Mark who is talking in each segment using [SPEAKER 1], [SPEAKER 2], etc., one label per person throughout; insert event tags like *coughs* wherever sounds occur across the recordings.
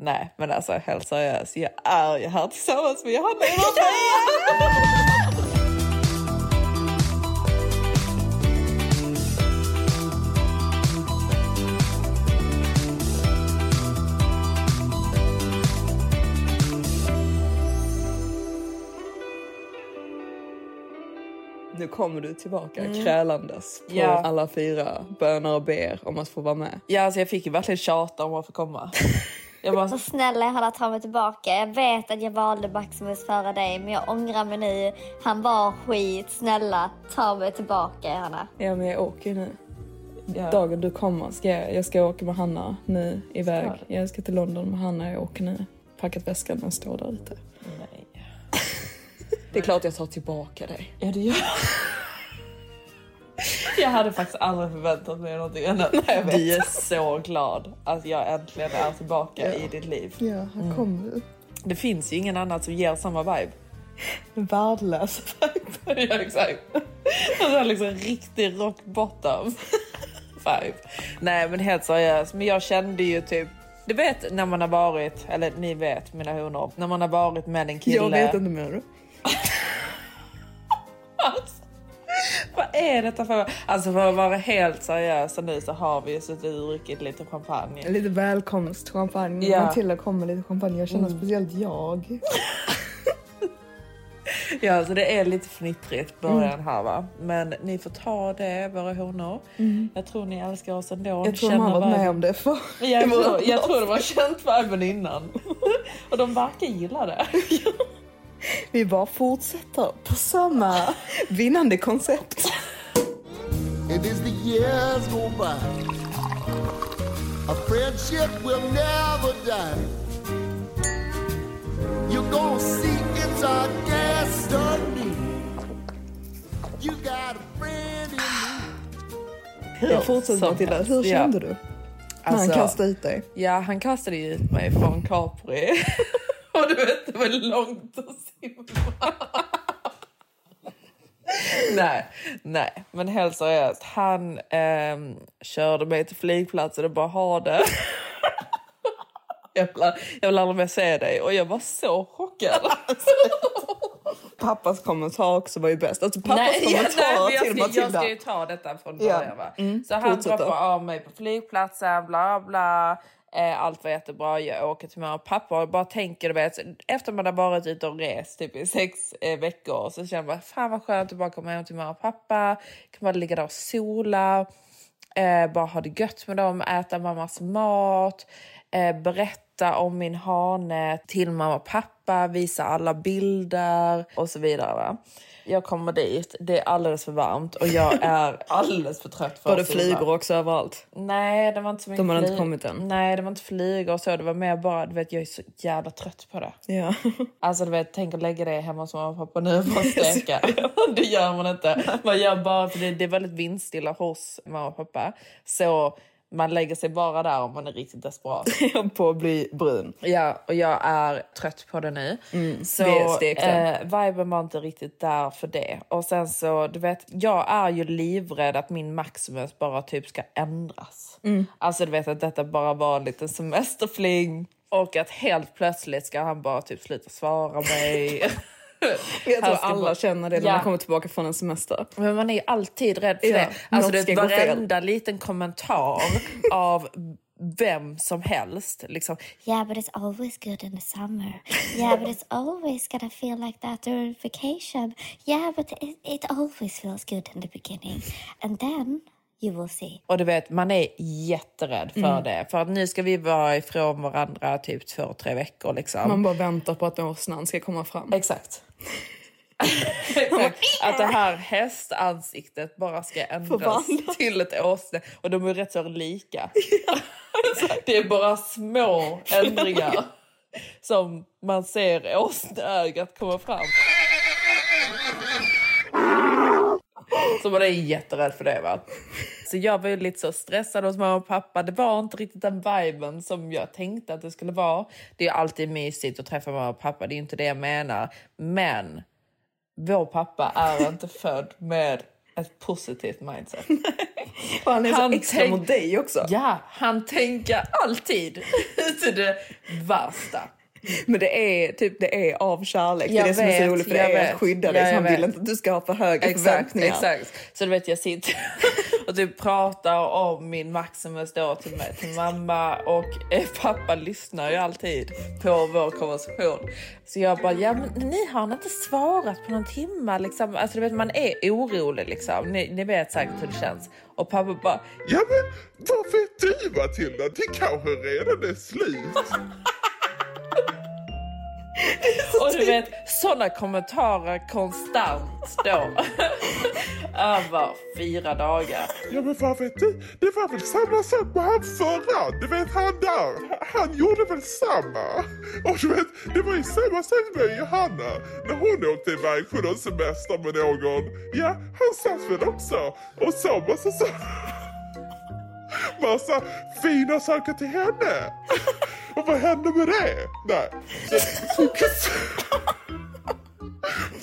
[SPEAKER 1] Nej, men alltså helt seriöst. Jag är ju här tillsammans med Johanna Nu kommer du tillbaka mm. krälandes på ja. alla fyra bönar och ber om att få vara med. Ja, alltså jag fick ju verkligen tjata om att få komma.
[SPEAKER 2] Jag bara, så snälla Hanna, ta mig tillbaka. Jag vet att jag valde Maximus före dig, men jag ångrar mig nu. Han var skit. Snälla, ta mig tillbaka Hanna.
[SPEAKER 1] Ja, men jag åker nu. Ja. Dagen du kommer ska jag, jag ska åka med Hanna nu iväg. Jag ska till London med Hanna. Jag åker nu. Packat väskan, den står där ute. Nej. *laughs* Det är klart jag tar tillbaka dig. Ja, det gör jag hade faktiskt aldrig förväntat mig någonting annat. Nej, Vi är så glad att jag äntligen är tillbaka ja. i ditt liv.
[SPEAKER 3] Ja, här mm. kommer du.
[SPEAKER 1] Det finns ju ingen annan som ger samma vibe. Värdelös vibe. *laughs* ja, exakt. Alltså liksom riktig rock bottom vibe. Nej, men helt seriöst. Men jag kände ju typ du vet när man har varit, eller ni vet mina honor, när man har varit med en kille.
[SPEAKER 3] Jag vet inte mer.
[SPEAKER 1] alltså, *laughs* *laughs* vad är detta för... Alltså för att vara helt seriösa nu så har vi ju suttit och druckit lite champagne.
[SPEAKER 3] Lite välkomstchampagne. Ja. Matilda kom med lite champagne. Jag känner mm. speciellt jag. *laughs*
[SPEAKER 1] ja, så det är lite fnittrigt början mm. här va. Men ni får ta det, våra honor. Mm. Jag tror ni älskar oss ändå.
[SPEAKER 3] Jag tror de har varit med om det för.
[SPEAKER 1] Ja, jag, *laughs* tror, jag tror de har känt viben innan. och de verkar gilla det. *laughs*
[SPEAKER 3] Vi bara fortsätter på samma vinnande koncept. And as the years go by A friendship will never die You're gonna see it's our destiny You got a friend in me Jag fortsätter Matilda, hur kände ja. du? Alltså, han kastade ut dig?
[SPEAKER 1] Ja, han kastade ut mig från Capri. *laughs* Och du vet, det var långt att simma. nej, nej, men helt seriöst. Han eh, körde mig till flygplatsen och bara ha det. jag, vill, jag vill aldrig mer se dig. Och jag var så chockad.
[SPEAKER 3] pappas kommentar också var ju bäst. Alltså pappas nej, kommentar
[SPEAKER 1] ja, nej, till Matilda. Jag ska ju ta detta från början. Ja. Mm, så han droppar av mig på flygplatsen, bla bla. Eh, allt var jättebra, jag åker till mamma och pappa och bara tänker, du vet, efter man har varit ute och rest typ i sex eh, veckor så känner man fan vad skönt att bara komma hem till mamma och pappa, kan bara ligga där och sola, eh, bara ha det gött med dem, äta mammas mat, eh, berätta om min hane till mamma och pappa, visa alla bilder och så vidare. Va? Jag kommer dit, det är alldeles för varmt och jag *laughs* är alldeles för trött för
[SPEAKER 3] Var det flygor också överallt?
[SPEAKER 1] Nej, det var inte så mycket
[SPEAKER 3] De har inte kommit än?
[SPEAKER 1] Nej, det var inte flygor och så. Det var mer bara, du vet, jag är så jävla trött på det.
[SPEAKER 3] Ja. *laughs*
[SPEAKER 1] Alltså du vet, tänk att lägga det hemma hos mamma och pappa nu och bara *laughs* steka. det gör man inte. Man gör bara, för det, det är väldigt vindstilla hos mamma och pappa. Så man lägger sig bara där om man är riktigt desperat. *laughs*
[SPEAKER 3] på att bli brun.
[SPEAKER 1] Ja, och jag är trött på det nu. Mm, så det eh, viben var inte riktigt där för det. Och sen så, du vet, jag är ju livrädd att min Maximus bara typ ska ändras. Mm. Alltså du vet att detta bara var en liten semesterfling. Och att helt plötsligt ska han bara typ sluta svara mig. *laughs*
[SPEAKER 3] Jag tror alla känner det när ja. man kommer tillbaka från en semester.
[SPEAKER 1] Men man är alltid rädd för ja, det. Alltså det varenda liten kommentar av vem som helst. Liksom.
[SPEAKER 2] Yeah, but it's always good in the summer. Yeah, but it's always gonna feel like that during vacation. Yeah, but it, it always feels good in the beginning. And then you will see.
[SPEAKER 1] Och du vet, man är jätterädd för mm. det. För att nu ska vi vara ifrån varandra typ två, tre veckor. Liksom.
[SPEAKER 3] Man bara väntar på att åsnan ska komma fram.
[SPEAKER 1] Exakt. Att det här hästansiktet bara ska ändras Förvandla. till ett åsne. Och de är rätt så lika. *laughs* Ja, det är bara små ändringar som man ser åsneögat komma fram. Så man är jätterädd för det. va? Så jag var ju lite så stressad hos mamma och pappa. Det var inte riktigt den viben som jag tänkte att det skulle vara. Det är alltid mysigt att träffa mamma och pappa, det är inte det jag menar. Men vår pappa är *laughs* inte född med ett positivt mindset. *laughs*
[SPEAKER 3] och han är han så extra mot dig också.
[SPEAKER 1] Ja, han tänker alltid till det värsta.
[SPEAKER 3] Men det är typ det är av kärlek. Jag det är det som är så roligt för det är vet. att skydda dig. Ja, han vet. vill inte att du ska ha för höga exakt, förväntningar.
[SPEAKER 1] Exakt. Så du vet jag sitter *laughs* och typ pratar om min Maximus då till, mig, till mamma och eh, pappa lyssnar ju alltid på vår konversation. Så jag bara, ja men ni har inte svarat på någon timme liksom. Alltså du vet man är orolig liksom. Ni, ni vet säkert hur det känns. Och pappa bara,
[SPEAKER 4] ja men vad vet du Matilda? Det kanske redan är slut. *laughs*
[SPEAKER 1] Och du vet, såna kommentarer konstant då. *laughs* Över fyra dagar.
[SPEAKER 4] Ja men vad vet du? Det var väl samma sak med han förra. Du vet han där. Han gjorde väl samma. Och du vet, det var ju samma sak med Johanna. När hon åkte iväg på någon semester med någon. Ja, han satt väl också och sa massa saker *laughs* massa fina saker till henne. Och vad hände med det? Nej. Fokus...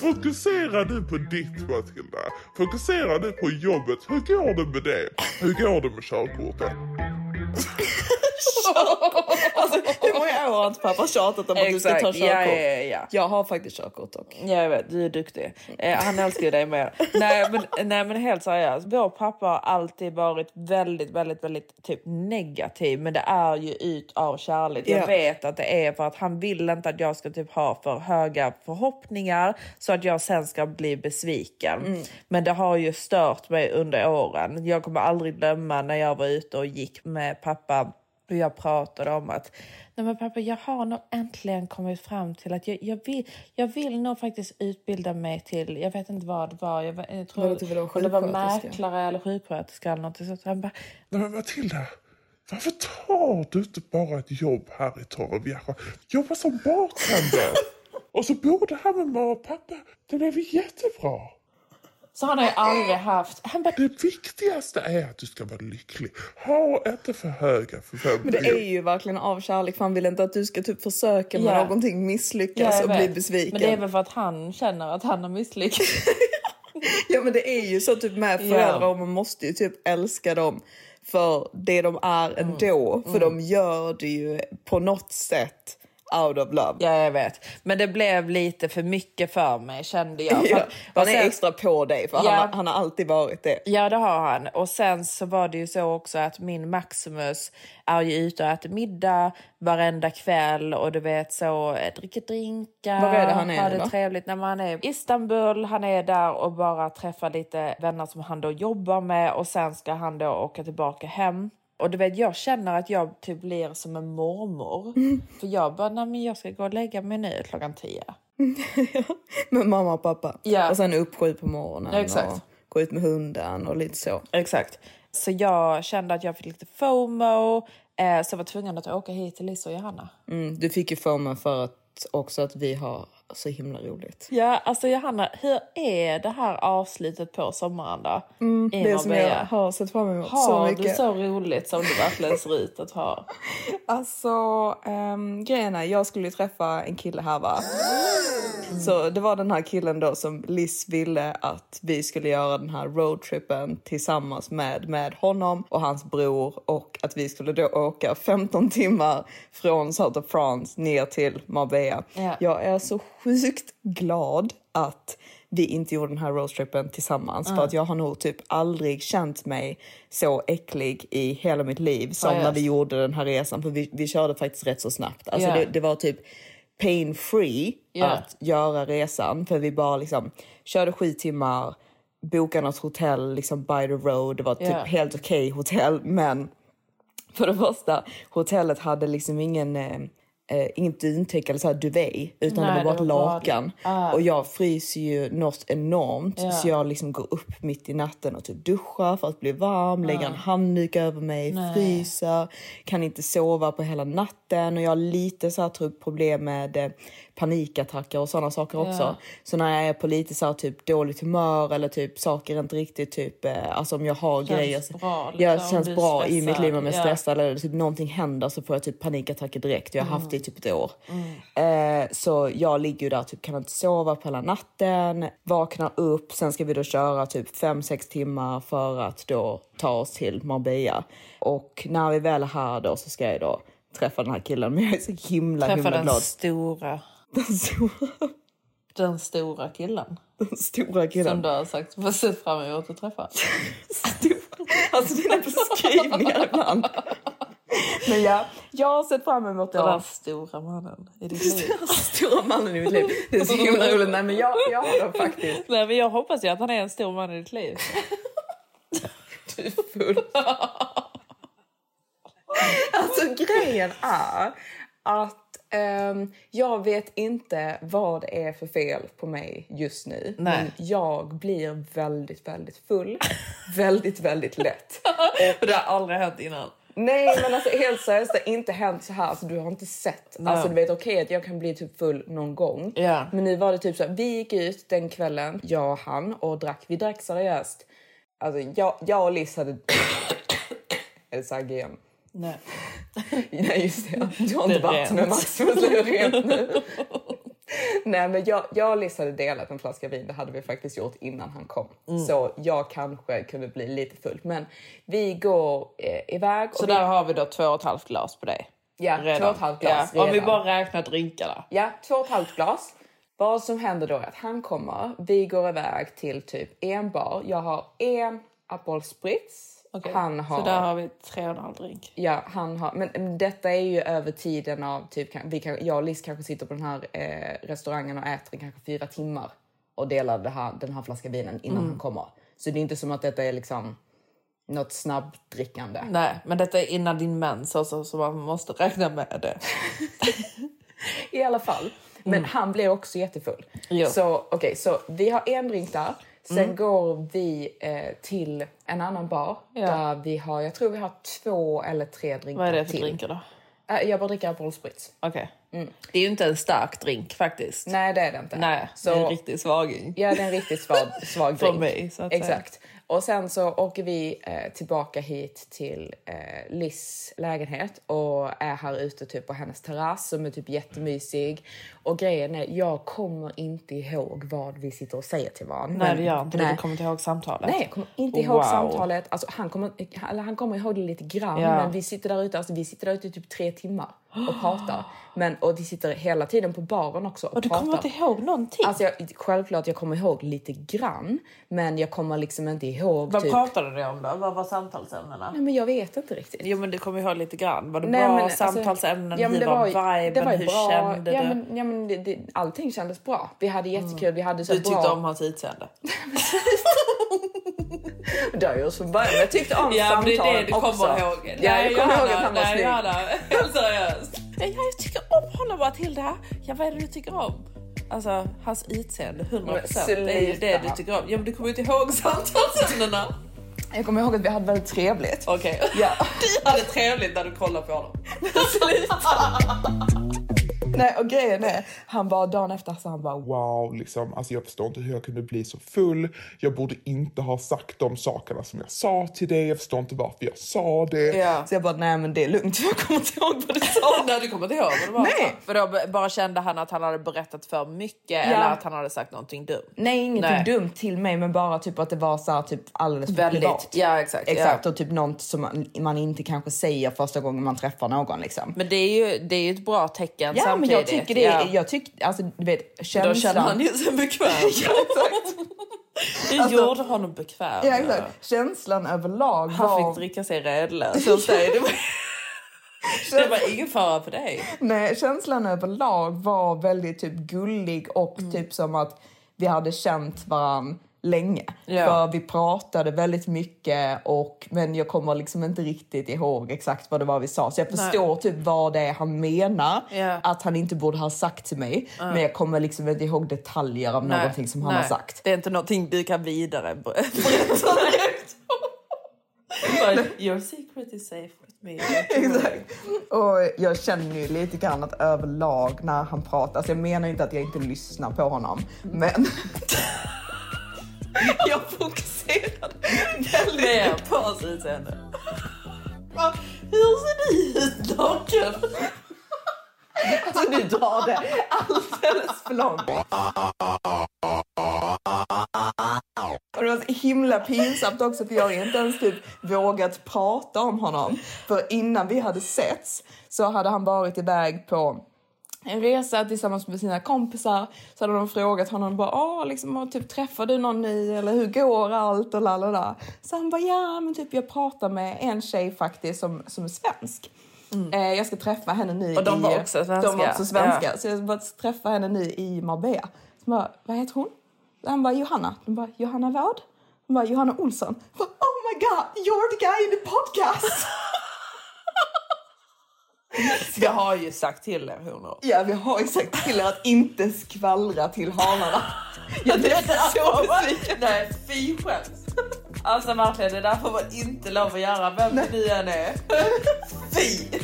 [SPEAKER 4] *laughs* Fokusera nu på ditt Matilda. Fokusera nu på jobbet. Hur går det med det? Hur går det med körkortet? *laughs* *laughs*
[SPEAKER 3] år har inte pappa tjatat om att du ska ta körkort? Ja, ja, ja. Jag har faktiskt körkort dock.
[SPEAKER 1] Ja, jag vet, du är duktig. Eh, han älskar ju dig mer. nej, men, nej men helt seriöst. Vår pappa har alltid varit väldigt, väldigt, väldigt typ negativ. Men det är ju ut av kärlek. Jag vet att det är för att han vill inte att jag ska typ ha för höga förhoppningar så att jag sen ska bli besviken. Mm. Men det har ju stört mig under åren. Jag kommer aldrig glömma när jag var ute och gick med pappa och jag pratade om att Nej, men pappa, jag har nog äntligen kommit fram till att jag, jag, vill, jag vill nog faktiskt utbilda mig till, jag vet inte vad det var, jag, jag tror
[SPEAKER 3] var det,
[SPEAKER 1] typ det var mäklare eller sjuksköterska eller något. Så han bara,
[SPEAKER 4] Nej, men Matilda, varför tar du inte bara ett jobb här i Torrevieja? Jobba som bartender! *laughs* och så bodde han med mamma och pappa. Det blev jättebra.
[SPEAKER 1] Så han har ju aldrig haft... Han bara...
[SPEAKER 4] Det viktigaste är att du ska vara lycklig. Ha inte för höga förväntningar.
[SPEAKER 3] Men det är ju verkligen av kärlek för han vill inte att du ska typ försöka med yeah. någonting, misslyckas och bli besviken.
[SPEAKER 1] Men det är väl för att han känner att han har misslyckats. *laughs*
[SPEAKER 3] ja men det är ju så typ med föräldrar yeah. och man måste ju typ älska dem för det de är ändå. Mm. För mm. de gör det ju på något sätt out of love.
[SPEAKER 1] Ja, jag vet. Men det blev lite för mycket för mig kände jag. *laughs* För,
[SPEAKER 3] han är extra på dig för ja, han, han, har alltid varit det.
[SPEAKER 1] Ja, det har han. Och sen så var det ju så också att min Maximus är ju ute och äter middag varenda kväll och du vet så eh, dricker drinkar.
[SPEAKER 3] Var är det han är
[SPEAKER 1] har det då? trevligt. När man är i Istanbul, han är där och bara träffar lite vänner som han då jobbar med och sen ska han då åka tillbaka hem. Och du vet, jag känner att jag typ blir som en mormor. Mm. *laughs* För jag bara, nej men jag ska gå och lägga mig nu klockan tio. *laughs*
[SPEAKER 3] med mamma och pappa. Ja. Och sen upp sju på morgonen. Exakt. Och gå ut med hunden och lite så.
[SPEAKER 1] Exakt. Så jag kände att jag fick lite FOMO. Eh, så jag var tvungen att åka hit till Lisa och Johanna.
[SPEAKER 3] Mm, du fick ju FOMO för att också att vi har så himla roligt.
[SPEAKER 1] Ja, alltså Johanna, hur är det här avslutet på sommaren då?
[SPEAKER 3] Mm, det Marbella? som jag har sett fram emot
[SPEAKER 1] har
[SPEAKER 3] så mycket.
[SPEAKER 1] Har du så roligt som det verkligen ser ut att ha? *laughs*
[SPEAKER 3] Alltså, um, grejen är, jag skulle träffa en kille här va? Mm. Så det var den här killen då som Liz ville att vi skulle göra den här roadtrippen tillsammans med, med honom och hans bror och att vi skulle då åka 15 timmar från South of France ner till Marbella. Yeah. Jag är så sjukt glad att vi inte gjorde den här roadtrippen tillsammans. För att jag har nog typ aldrig känt mig så äcklig i hela mitt liv som
[SPEAKER 1] Ja,
[SPEAKER 3] när
[SPEAKER 1] just.
[SPEAKER 3] vi gjorde den här resan. För vi, vi körde faktiskt rätt så snabbt. Alltså
[SPEAKER 1] Ja.
[SPEAKER 3] det, det var typ pain free
[SPEAKER 1] Ja.
[SPEAKER 3] att göra resan. För vi bara liksom körde sju timmar, bokade något hotell liksom by the road. Det var typ
[SPEAKER 1] Ja.
[SPEAKER 3] helt okej hotell men för det första, hotellet hade liksom ingen, eh, inget dyntäcke eller så här duvet utan
[SPEAKER 1] Nej,
[SPEAKER 3] det var bara ett lakan.
[SPEAKER 1] Ah.
[SPEAKER 3] Och jag fryser ju något enormt
[SPEAKER 1] Ja.
[SPEAKER 3] så jag liksom går upp mitt i natten och typ duschar för att bli varm, lägger en handduk över mig,
[SPEAKER 1] Nej.
[SPEAKER 3] fryser, kan inte sova på hela natten och jag har lite så här tror problem med eh, panikattacker och sådana saker också.
[SPEAKER 1] Ja.
[SPEAKER 3] Så när jag är på lite så här, typ dåligt humör eller typ saker inte riktigt typ, eh, alltså om jag har
[SPEAKER 1] Känns
[SPEAKER 3] grejer.
[SPEAKER 1] bra, liksom,
[SPEAKER 3] känns
[SPEAKER 1] du är
[SPEAKER 3] bra i mitt
[SPEAKER 1] stressad.
[SPEAKER 3] liv om jag är
[SPEAKER 1] Ja.
[SPEAKER 3] stressad eller typ någonting händer så får jag typ panikattacker direkt. Jag har haft det i typ ett år.
[SPEAKER 1] Mm.
[SPEAKER 3] Eh, så jag ligger ju där typ kan inte sova på hela natten, vaknar upp, sen ska vi då köra typ 5-6 timmar för att då ta oss till Marbella. Och när vi väl är här då så ska jag då träffa den här killen men jag är så himla
[SPEAKER 1] Träffa
[SPEAKER 3] himla
[SPEAKER 1] den
[SPEAKER 3] glad.
[SPEAKER 1] stora,
[SPEAKER 3] Den stora,
[SPEAKER 1] den stora killen.
[SPEAKER 3] den stora killen.
[SPEAKER 1] Som du har sagt vad sett fram emot att träffa.
[SPEAKER 3] Alltså dina beskrivningar ibland. Men ja, jag har sett fram emot
[SPEAKER 1] Den där
[SPEAKER 3] det.
[SPEAKER 1] stora mannen i ditt liv.
[SPEAKER 3] Stora mannen i mitt liv. Det är så himla *laughs* roligt. Nej men jag, jag har den faktiskt.
[SPEAKER 1] Nej, men jag hoppas ju att han är en stor man i ditt liv.
[SPEAKER 3] Du är full. Alltså grejen är att ehm, jag vet inte vad det är för fel på mig just nu.
[SPEAKER 1] Nej.
[SPEAKER 3] Men jag blir väldigt, väldigt full. väldigt, väldigt lätt. *laughs*
[SPEAKER 1] Det har aldrig hänt innan.
[SPEAKER 3] Nej men alltså helt seriöst, det har inte hänt så här. Alltså, du har inte sett.
[SPEAKER 1] Nej.
[SPEAKER 3] Alltså du vet okej att jag kan bli typ full någon gång.
[SPEAKER 1] Ja.
[SPEAKER 3] Men nu var det typ så här, vi gick ut den kvällen, jag och han och drack. Vi drack seriöst. Alltså jag, jag och Liz hade... *coughs* är det så igen?
[SPEAKER 1] Nej. *laughs*
[SPEAKER 3] Nej just det, du har inte varit med Max men det är rent nu. *laughs* Nej men jag, jag och Liz hade delat en flaska vin, det hade vi faktiskt gjort innan han kom.
[SPEAKER 1] Mm.
[SPEAKER 3] Så jag kanske kunde bli lite full. Men vi går eh, iväg.
[SPEAKER 1] Så
[SPEAKER 3] vi,
[SPEAKER 1] där har vi då två och ett halvt glas på dig.
[SPEAKER 3] ja,
[SPEAKER 1] Redan.
[SPEAKER 3] två och ett halvt glas
[SPEAKER 1] ja, Om vi bara räknar drinkarna.
[SPEAKER 3] Ja, två och ett halvt glas. Vad som händer då är att han kommer, vi går iväg till typ en bar. Jag har en Aperol Spritz.
[SPEAKER 1] Okej.
[SPEAKER 3] Han har...
[SPEAKER 1] Så där har vi tre och en halv drink.
[SPEAKER 3] Ja, han har, men men detta är ju över tiden av typ, vi kan, jag och Liz kanske sitter på den här eh, restaurangen och äter i kanske fyra timmar och delar det här, den här flaskan vinen innan
[SPEAKER 1] Mm.
[SPEAKER 3] han kommer. Så det är inte som att detta är liksom något snabbdrickande.
[SPEAKER 1] Nej, men detta är innan din mens också, så man måste räkna med det. *laughs*
[SPEAKER 3] I alla fall. Men han blir också jättefull.
[SPEAKER 1] Mm. Jo.
[SPEAKER 3] Så okej, så vi har en drink där. Sen
[SPEAKER 1] Mm.
[SPEAKER 3] går vi eh, till en annan bar
[SPEAKER 1] Ja.
[SPEAKER 3] där vi har, jag tror vi har två eller tre drinkar
[SPEAKER 1] Vad är det för
[SPEAKER 3] till.
[SPEAKER 1] drinkar då?
[SPEAKER 3] Eh, jag bara dricker Aperol Spritz.
[SPEAKER 1] Okej. Det är ju inte en stark drink faktiskt.
[SPEAKER 3] Nej, det är det inte.
[SPEAKER 1] Nej,
[SPEAKER 3] så,
[SPEAKER 1] det är en riktig svaging.
[SPEAKER 3] Ja, det är en riktigt svag, svag *laughs* drink.
[SPEAKER 1] mig, så att säga.
[SPEAKER 3] Och sen så åker vi eh, tillbaka hit till eh, Liz lägenhet och är här ute typ på hennes terrass som är typ jättemysig. Och grejen är, jag kommer inte ihåg vad vi sitter och säger till varandra.
[SPEAKER 1] Nej, det gör inte
[SPEAKER 3] nej.
[SPEAKER 1] Du kommer inte ihåg samtalet.
[SPEAKER 3] Nej, jag kommer inte ihåg
[SPEAKER 1] Wow.
[SPEAKER 3] samtalet. Alltså, han, kommer, eller han kommer ihåg det lite grann,
[SPEAKER 1] Ja.
[SPEAKER 3] men vi sitter där ute, alltså, vi sitter där ute i typ tre timmar och *gasps* pratar. Men, och vi sitter hela tiden på baren också och
[SPEAKER 1] Och du
[SPEAKER 3] pratar.
[SPEAKER 1] kommer inte ihåg någonting?
[SPEAKER 3] Alltså jag, självklart jag kommer ihåg lite grann, men jag kommer liksom inte ihåg
[SPEAKER 1] Vad
[SPEAKER 3] typ...
[SPEAKER 1] pratade ni om då? Vad var samtalsämnena?
[SPEAKER 3] Nej men jag vet inte riktigt.
[SPEAKER 1] Jo men du kommer ihåg lite grann. Var det
[SPEAKER 3] Nej,
[SPEAKER 1] bra
[SPEAKER 3] men, alltså,
[SPEAKER 1] samtalsämnen?
[SPEAKER 3] ja, men det
[SPEAKER 1] var,
[SPEAKER 3] var,
[SPEAKER 1] viben?
[SPEAKER 3] det var
[SPEAKER 1] Hur
[SPEAKER 3] bra.
[SPEAKER 1] kände
[SPEAKER 3] ja,
[SPEAKER 1] du?
[SPEAKER 3] Men, ja, men det, det, allting kändes bra. Vi hade jättekul. Vi hade så
[SPEAKER 1] du tyckte
[SPEAKER 3] bra...
[SPEAKER 1] om hans utseende? *laughs*
[SPEAKER 3] Det har jag som början. Jag tyckte om
[SPEAKER 1] Ja men det är det du
[SPEAKER 3] också.
[SPEAKER 1] kommer ihåg.
[SPEAKER 3] Ja, jag kommer ihåg att han var snygg. *laughs*
[SPEAKER 1] Seriöst. Nej, jag tycker om honom Matilda. Ja vad är det du tycker om? Alltså hans utseende, 100%.
[SPEAKER 3] Men
[SPEAKER 1] Det är ju det
[SPEAKER 3] sluta.
[SPEAKER 1] du tycker om. Ja men du kommer ju inte ihåg samtalsämnena.
[SPEAKER 3] Jag kommer ihåg att vi hade väldigt trevligt.
[SPEAKER 1] Okej.
[SPEAKER 3] Ja. *laughs*
[SPEAKER 1] Du hade trevligt när du kollade på honom. *laughs* *laughs*
[SPEAKER 3] Nej, och grejen är, han bara dagen efter så han bara
[SPEAKER 4] Wow, liksom, alltså jag förstår inte hur jag kunde bli så full. Jag borde inte ha sagt de sakerna som jag sa till dig. Jag förstår inte varför jag sa det.
[SPEAKER 1] Ja.
[SPEAKER 3] Så jag bara, nej men det är lugnt, *laughs* jag kommer inte ihåg vad du sa. *laughs*
[SPEAKER 1] Nej du kommer inte ihåg vad det var?
[SPEAKER 3] Nej.
[SPEAKER 1] För då bara kände han att han hade berättat för mycket eller att han hade sagt någonting dumt?
[SPEAKER 3] Nej, ingenting
[SPEAKER 1] Nej.
[SPEAKER 3] dumt till mig, men bara typ att det var så här, typ alldeles för
[SPEAKER 1] Väldigt.
[SPEAKER 3] privat.
[SPEAKER 1] Ja exakt.
[SPEAKER 3] Exakt,
[SPEAKER 1] Ja.
[SPEAKER 3] och typ något som man, man inte kanske säger första gången man träffar någon liksom.
[SPEAKER 1] Men det är ju det är ju ett bra tecken
[SPEAKER 3] Ja, men jag tycker det, ja. jag tycker, alltså du vet känslan.
[SPEAKER 1] Då känner han ju sig bekväm. *laughs*
[SPEAKER 3] ja, *laughs* exakt.
[SPEAKER 1] Det alltså, gjorde honom bekväm.
[SPEAKER 3] Ja, exakt. Känslan överlag
[SPEAKER 1] Han
[SPEAKER 3] var...
[SPEAKER 1] fick dricka sig redlös. det, var... *laughs* det var ingen fara på dig.
[SPEAKER 3] Nej, känslan överlag var väldigt typ gullig och mm. typ som att vi hade känt varann länge. Ja. För vi pratade väldigt mycket och men jag kommer liksom inte riktigt ihåg exakt vad det var vi sa. Så jag förstår Nej. typ vad det är han menar ja. att han inte borde ha sagt till mig. Mm. Men jag kommer liksom inte ihåg detaljer av Nej. någonting som han Nej. har sagt.
[SPEAKER 1] Det är inte någonting du kan vidare *laughs* berätta *laughs* Your secret is safe with me.
[SPEAKER 3] Exakt. Och jag känner ju lite grann att överlag när han pratar, alltså jag menar inte att jag inte lyssnar på honom, men *laughs* *laughs*
[SPEAKER 1] Jag fokuserade väldigt mer på hans utseende. Hur ser du ut naken?
[SPEAKER 3] Alltså du drar det alldeles för långt. Och det var så himla pinsamt också för jag har inte ens typ vågat prata om honom. För innan vi hade setts så hade han varit iväg på en resa tillsammans med sina kompisar så hade de frågat honom bara, Åh, liksom, typ, träffar du någon ny eller hur går allt och lalala. Så han bara ja men typ jag pratar med en tjej faktiskt som, som är svensk. Mm. Eh, jag ska träffa henne nu
[SPEAKER 1] och de var också svenska.
[SPEAKER 3] De var också svenska. Ja. Så jag ska träffa henne nu i Marbella. Så bara, vad heter hon? Han bara Johanna. De bara Johanna vad? Hon bara Johanna Olsson. Bara, oh my god, you're the guy in the podcast! *laughs* *laughs*
[SPEAKER 1] Vi har ju sagt till er honor.
[SPEAKER 3] Ja, vi har ju sagt till er att inte skvallra till hanarna.
[SPEAKER 1] Ja, det är så besviken. *laughs* Nej, fy skäms. Alltså verkligen, det där får man inte lov att göra vem nu än är. Fy!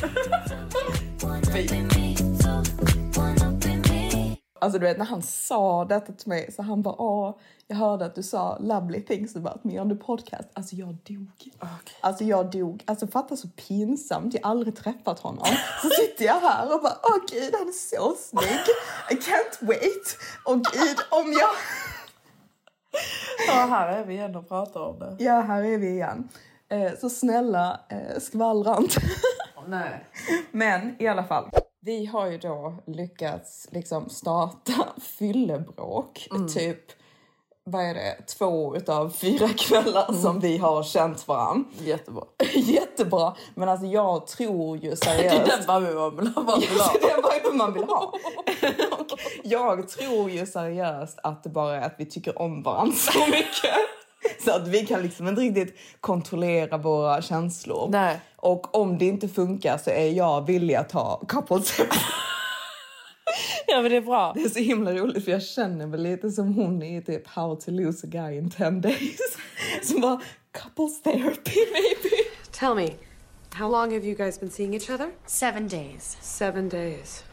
[SPEAKER 1] Fy.
[SPEAKER 3] Alltså du vet när han sa detta till mig så han bara åh, jag hörde att du sa lovely things about me on the podcast. Alltså jag dog. Okay. Alltså jag dog. Alltså fatta så pinsamt, jag har aldrig träffat honom. Så sitter jag här och bara åh gud han är så snygg. I can't wait. Och gud om jag...
[SPEAKER 1] Ja här är vi igen och pratar om det.
[SPEAKER 3] Ja här är vi igen. Eh, så snälla eh, skvallra inte.
[SPEAKER 1] Nej.
[SPEAKER 3] Men i alla fall. Vi har ju då lyckats liksom starta *laughs* fyllebråk. Mm. Typ, vad är det, två utav fyra kvällar mm. som vi har känt varandra.
[SPEAKER 1] Jättebra. *laughs*
[SPEAKER 3] Jättebra. Men alltså jag tror ju *laughs* seriöst...
[SPEAKER 1] det är den viben man vill ha.
[SPEAKER 3] Det är den man vill ha. jag tror ju seriöst att det bara är att vi tycker om varandra så mycket. *laughs* Så att vi kan liksom inte riktigt kontrollera våra känslor.
[SPEAKER 1] Nej.
[SPEAKER 3] Och om det inte funkar så är jag villig att ta couples *laughs*
[SPEAKER 1] Ja men det är bra.
[SPEAKER 3] Det är så himla roligt för jag känner väl lite som hon i typ How to lose a guy in 10 days. *laughs* Som bara couples therapy maybe.
[SPEAKER 5] Tell me, how long have you guys been seeing each other?
[SPEAKER 6] Seven days.
[SPEAKER 5] Seven days.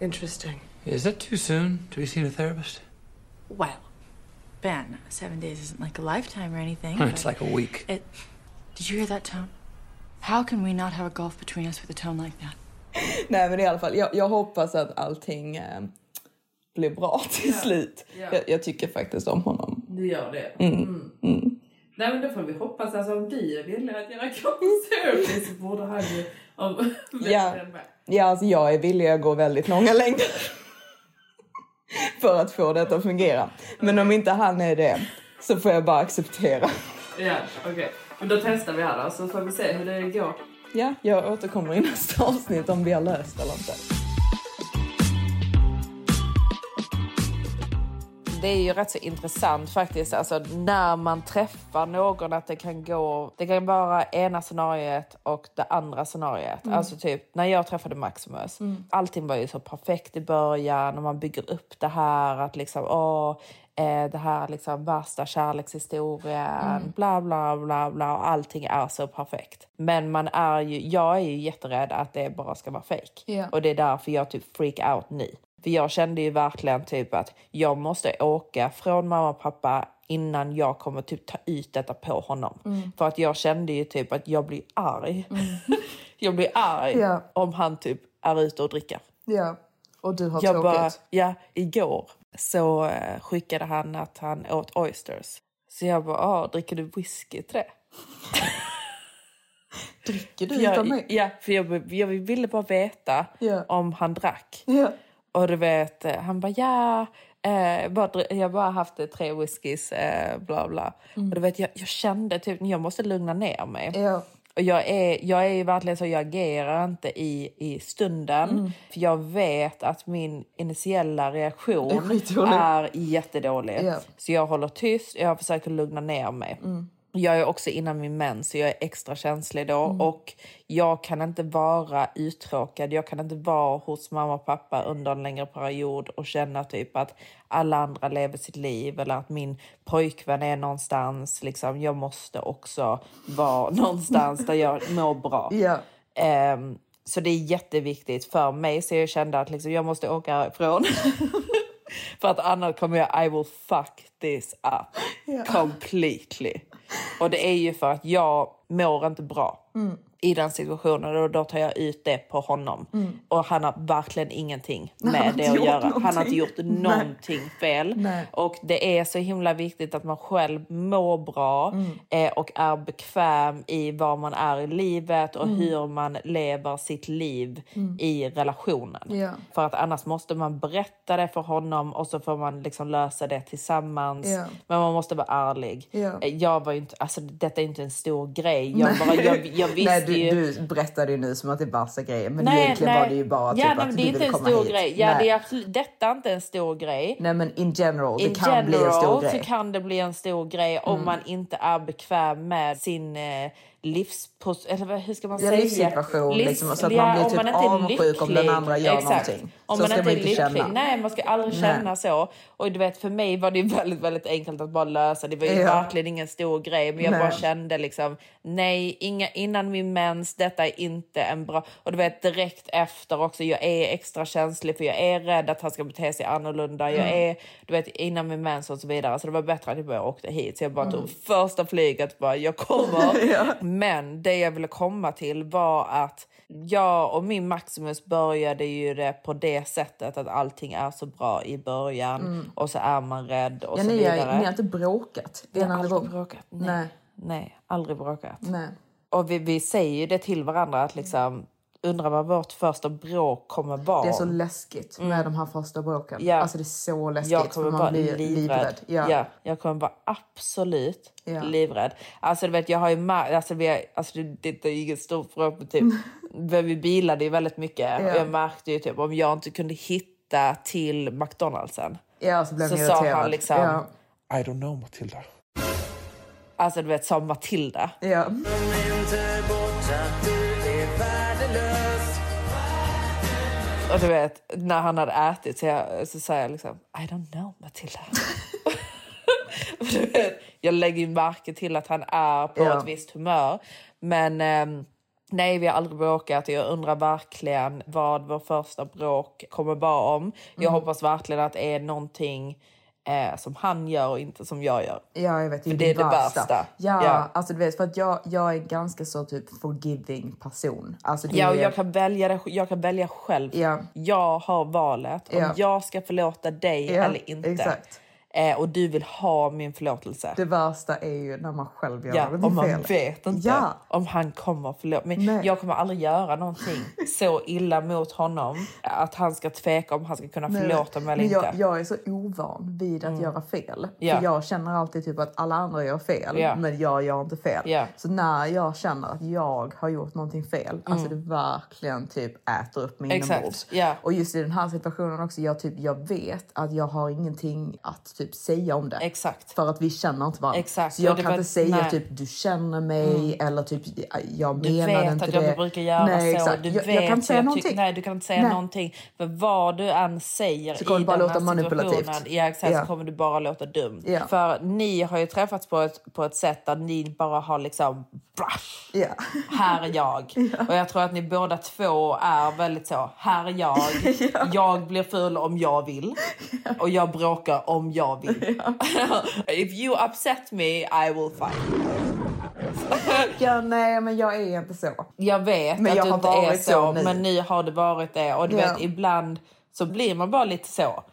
[SPEAKER 5] Interesting.
[SPEAKER 7] Is that too soon to be seeing a therapist?
[SPEAKER 6] Well, Ben, seven days isn't like a lifetime or anything.
[SPEAKER 7] It's like a week.
[SPEAKER 6] It, did you hear that tone? How can we not have a gulf between us with a tone like that? *laughs*
[SPEAKER 3] Nej men i alla fall, jag, jag hoppas att allting eh, blir bra *laughs* till ja. slut. Ja. Jag, jag, tycker faktiskt om honom.
[SPEAKER 1] Du gör det?
[SPEAKER 3] Mm. Mm. Mm.
[SPEAKER 1] Nej men då får vi hoppas, alltså om du är villig att göra couples så borde han ju... Om,
[SPEAKER 3] ja, ja alltså jag är villig att gå väldigt långa *laughs* längder. *laughs* för att få detta att fungera. Men om inte han är det så får jag bara acceptera.
[SPEAKER 1] Ja, okej. Okay. Men då testar vi här då, så får vi se hur det går.
[SPEAKER 3] Ja, jag återkommer i nästa avsnitt om vi har löst eller inte.
[SPEAKER 1] Det är ju rätt så intressant faktiskt, alltså när man träffar någon att det kan gå, det kan vara ena scenariet och det andra scenariet. Mm. Alltså typ när jag träffade Maximus, mm. allting var ju så perfekt i början och man bygger upp det här att liksom, åh, eh, det här liksom värsta kärlekshistorien, mm. bla bla bla bla och allting är så perfekt. Men man är ju, jag är ju jätterädd att det bara ska vara fake.
[SPEAKER 3] Yeah.
[SPEAKER 1] Och det är därför jag typ freak out nu. För jag kände ju verkligen typ att jag måste åka från mamma och pappa innan jag kommer typ ta ut detta på honom. Mm. För att jag kände ju typ att jag blir arg. Mm. *laughs* jag blir arg yeah. om han typ är ute och dricker.
[SPEAKER 3] Ja, och du har
[SPEAKER 1] jag
[SPEAKER 3] tråkigt.
[SPEAKER 1] Bara, ja, igår så uh, skickade han att han åt oysters. Så jag bara, ah, dricker du whisky till det? *laughs*
[SPEAKER 3] Dricker du utan mig?
[SPEAKER 1] Ja, för jag, jag ville bara veta
[SPEAKER 3] Ja.
[SPEAKER 1] om han drack. Och du vet, eh, han bara ja, eh, bara, jag bara haft eh, tre whiskys, eh, bla bla. Och du vet, jag, jag kände typ, jag måste lugna ner mig.
[SPEAKER 3] Ja.
[SPEAKER 1] Och jag är, jag är ju verkligen så, jag agerar inte i, i stunden.
[SPEAKER 3] Mm.
[SPEAKER 1] För jag vet att min initiella *laughs*
[SPEAKER 3] Är
[SPEAKER 1] reaktion
[SPEAKER 3] skitdålig.
[SPEAKER 1] är jättedålig.
[SPEAKER 3] Ja.
[SPEAKER 1] Så jag håller tyst, jag försöker lugna ner mig. Jag är också innan min mens, så jag är extra känslig då. Och jag kan inte vara uttråkad. Jag kan inte vara hos mamma och pappa under en längre period och känna typ att alla andra lever sitt liv eller att min pojkvän är någonstans. Liksom, jag måste också vara *laughs* någonstans där jag mår bra.
[SPEAKER 3] Ja.
[SPEAKER 1] Ehm, så det är jätteviktigt för mig. Så jag kände att liksom, jag måste åka ifrån. *laughs* för att annars kommer jag, I will fuck this up completely. Och det är ju för att jag mår inte bra. Mm i den situationen och då tar jag ut det på honom. Och han har verkligen ingenting *laughs* med det att göra. Han har inte
[SPEAKER 3] någonting.
[SPEAKER 1] gjort
[SPEAKER 3] Nej.
[SPEAKER 1] någonting fel.
[SPEAKER 3] Nej.
[SPEAKER 1] Och det är så himla viktigt att man själv mår bra
[SPEAKER 3] Mm.
[SPEAKER 1] eh, och är bekväm i var man är i livet och
[SPEAKER 3] Mm.
[SPEAKER 1] hur man lever sitt liv i relationen.
[SPEAKER 3] Ja.
[SPEAKER 1] För att annars måste man berätta det för honom och så får man liksom lösa det tillsammans.
[SPEAKER 3] Ja.
[SPEAKER 1] Men man måste vara ärlig.
[SPEAKER 3] Ja.
[SPEAKER 1] Eh, Jag var inte, alltså, detta är inte en stor grej. Jag, bara, jag, jag *laughs* visste
[SPEAKER 3] Nej, du,
[SPEAKER 1] ju...
[SPEAKER 3] du berättade ju nu som att det är värsta grejen. Men
[SPEAKER 1] Nej,
[SPEAKER 3] egentligen
[SPEAKER 1] nej.
[SPEAKER 3] var det ju bara typ
[SPEAKER 1] ja,
[SPEAKER 3] att
[SPEAKER 1] nej, men
[SPEAKER 3] du
[SPEAKER 1] det
[SPEAKER 3] ville
[SPEAKER 1] en
[SPEAKER 3] komma
[SPEAKER 1] stor
[SPEAKER 3] hit.
[SPEAKER 1] grej. Ja,
[SPEAKER 3] nej.
[SPEAKER 1] det är absolut, detta är inte en stor grej.
[SPEAKER 3] nej, men in general, det
[SPEAKER 1] In
[SPEAKER 3] kan bli en stor
[SPEAKER 1] general
[SPEAKER 3] grej. Mm.
[SPEAKER 1] så kan det bli en stor grej om man inte är bekväm med sin eh, livspos... Eller hur ska man
[SPEAKER 3] Ja,
[SPEAKER 1] säga?
[SPEAKER 3] livssituation, liksom, så att
[SPEAKER 1] ja,
[SPEAKER 3] man blir typ
[SPEAKER 1] inte är
[SPEAKER 3] avundsjuk om den andra gör
[SPEAKER 1] Exakt.
[SPEAKER 3] någonting.
[SPEAKER 1] Om
[SPEAKER 3] Så
[SPEAKER 1] man
[SPEAKER 3] ska
[SPEAKER 1] inte
[SPEAKER 3] man
[SPEAKER 1] är
[SPEAKER 3] inte
[SPEAKER 1] lycklig.
[SPEAKER 3] känna.
[SPEAKER 1] Nej, man ska aldrig
[SPEAKER 3] Nej.
[SPEAKER 1] känna så. Och du vet, för mig var det *laughs* väldigt, väldigt enkelt att bara lösa. Det var ju
[SPEAKER 3] Ja.
[SPEAKER 1] verkligen ingen stor grej. Men jag
[SPEAKER 3] Nej.
[SPEAKER 1] bara kände liksom, nej, inga, innan min mens, detta är inte en bra... Och du vet, direkt efter också, jag är extra känslig för jag är rädd att han ska bete sig annorlunda. Jag
[SPEAKER 3] Mm.
[SPEAKER 1] är, du vet, innan min mens och så vidare. Så det var bättre att jag bara åkte hit. Så jag bara
[SPEAKER 3] Mm.
[SPEAKER 1] tog första flyget, bara jag kommer. *laughs* Men det jag ville komma till var att jag och min Maximus började ju det på det sättet att allting är så bra i början och så är man rädd och
[SPEAKER 3] Mm. Ja,
[SPEAKER 1] så
[SPEAKER 3] ni, är,
[SPEAKER 1] vidare.
[SPEAKER 3] ni har inte bråkat?
[SPEAKER 1] Vi har aldrig
[SPEAKER 3] gång?
[SPEAKER 1] bråkat. Nej.
[SPEAKER 3] Nej.
[SPEAKER 1] Nej, aldrig bråkat.
[SPEAKER 3] Nej.
[SPEAKER 1] Och vi, vi säger ju det till varandra att liksom undrar vad vårt första bråk kommer vara.
[SPEAKER 3] Det är så läskigt med de här första bråken.
[SPEAKER 1] Mm. Ja.
[SPEAKER 3] Alltså det är så läskigt
[SPEAKER 1] jag kommer vara livrädd.
[SPEAKER 3] livrädd.
[SPEAKER 1] Ja.
[SPEAKER 3] Ja.
[SPEAKER 1] jag kommer vara absolut
[SPEAKER 3] Ja.
[SPEAKER 1] livrädd. Alltså du vet, jag har ju alltså, vi har, alltså det, det är ju inget stort bråk men typ, *laughs* men vi bilade ju väldigt mycket och jag märkte ju typ om jag inte kunde hitta till McDonaldsen
[SPEAKER 3] Ja, så blev
[SPEAKER 1] så sa
[SPEAKER 3] irriterad.
[SPEAKER 1] han liksom.
[SPEAKER 4] I don't know Matilda.
[SPEAKER 1] alltså du vet som Matilda.
[SPEAKER 3] Ja.
[SPEAKER 1] Och du vet, när han hade ätit så, jag, så sa jag liksom I don't know Matilda. *laughs* Du vet, jag lägger ju märke till att han är på
[SPEAKER 3] Ja.
[SPEAKER 1] ett visst humör. Men ehm, nej, vi har aldrig bråkat. Jag undrar verkligen vad vår första bråk kommer vara om. Jag
[SPEAKER 3] Mm.
[SPEAKER 1] hoppas verkligen att det är någonting eh, som han gör och inte som jag gör.
[SPEAKER 3] Ja, jag vet. Det
[SPEAKER 1] För
[SPEAKER 3] det,
[SPEAKER 1] är det
[SPEAKER 3] värsta.
[SPEAKER 1] värsta.
[SPEAKER 3] Ja,
[SPEAKER 1] Ja.
[SPEAKER 3] alltså du vet, för att jag, jag är ganska så typ forgiving person. Alltså,
[SPEAKER 1] Ja, och
[SPEAKER 3] är-
[SPEAKER 1] jag kan välja, det, jag kan välja själv.
[SPEAKER 3] Ja.
[SPEAKER 1] Jag har valet om
[SPEAKER 3] Ja.
[SPEAKER 1] jag ska förlåta dig
[SPEAKER 3] Ja,
[SPEAKER 1] eller inte.
[SPEAKER 3] exakt.
[SPEAKER 1] Eh, och du vill ha min förlåtelse.
[SPEAKER 3] Det värsta är ju när man själv gör
[SPEAKER 1] Ja,
[SPEAKER 3] någonting
[SPEAKER 1] om man
[SPEAKER 3] fel.
[SPEAKER 1] vet inte
[SPEAKER 3] Ja.
[SPEAKER 1] om han kommer förlåta.
[SPEAKER 3] Nej.
[SPEAKER 1] jag kommer aldrig göra någonting *laughs* så illa mot honom att han ska tveka om han ska kunna
[SPEAKER 3] Nej,
[SPEAKER 1] förlåta mig eller
[SPEAKER 3] men jag,
[SPEAKER 1] inte.
[SPEAKER 3] jag är så ovan vid att göra fel.
[SPEAKER 1] Ja.
[SPEAKER 3] För jag känner alltid typ att alla andra gör fel,
[SPEAKER 1] Ja.
[SPEAKER 3] men jag gör inte fel. Så när jag känner att jag har gjort någonting fel, alltså det verkligen typ äter upp mig inombords. Och just i den här situationen också, jag, typ, jag vet att jag har ingenting att typ säga om det.
[SPEAKER 1] Exakt.
[SPEAKER 3] För att vi känner inte varandra.
[SPEAKER 1] Exakt,
[SPEAKER 3] Så jag
[SPEAKER 1] det
[SPEAKER 3] kan
[SPEAKER 1] var-
[SPEAKER 3] inte säga
[SPEAKER 1] nej. Mm.
[SPEAKER 3] typ du känner mig eller typ jag
[SPEAKER 1] Du
[SPEAKER 3] menade
[SPEAKER 1] vet
[SPEAKER 3] inte
[SPEAKER 1] att
[SPEAKER 3] det.
[SPEAKER 1] jag inte brukar göra
[SPEAKER 3] nej,
[SPEAKER 1] så.
[SPEAKER 3] Exakt.
[SPEAKER 1] Du
[SPEAKER 3] jag,
[SPEAKER 1] vet
[SPEAKER 3] jag kan inte säga någonting.
[SPEAKER 1] Nej, du kan inte säga
[SPEAKER 3] Nej.
[SPEAKER 1] någonting. För vad du än säger
[SPEAKER 3] Så kommer
[SPEAKER 1] i
[SPEAKER 3] det bara
[SPEAKER 1] den
[SPEAKER 3] låta manipulativt.
[SPEAKER 1] ja, exakt,
[SPEAKER 3] Ja.
[SPEAKER 1] så kommer du bara låta dum.
[SPEAKER 3] Ja.
[SPEAKER 1] För ni har ju träffats på ett, på ett sätt där ni bara har liksom... Brush,
[SPEAKER 3] Ja.
[SPEAKER 1] här är jag. *laughs* Och jag tror att ni båda två är väldigt så, här är jag. *laughs* Jag blir ful om jag vill. *laughs* Och jag bråkar om jag vill. *laughs* *laughs* If you upset me, I will fight. *laughs*
[SPEAKER 3] ja, nej men jag är inte så.
[SPEAKER 1] Jag vet
[SPEAKER 3] Men
[SPEAKER 1] att
[SPEAKER 3] jag
[SPEAKER 1] du
[SPEAKER 3] har
[SPEAKER 1] inte är
[SPEAKER 3] varit
[SPEAKER 1] så,
[SPEAKER 3] så nu.
[SPEAKER 1] men nu har det varit det. Och du
[SPEAKER 3] Ja.
[SPEAKER 1] vet, ibland så blir man bara lite så.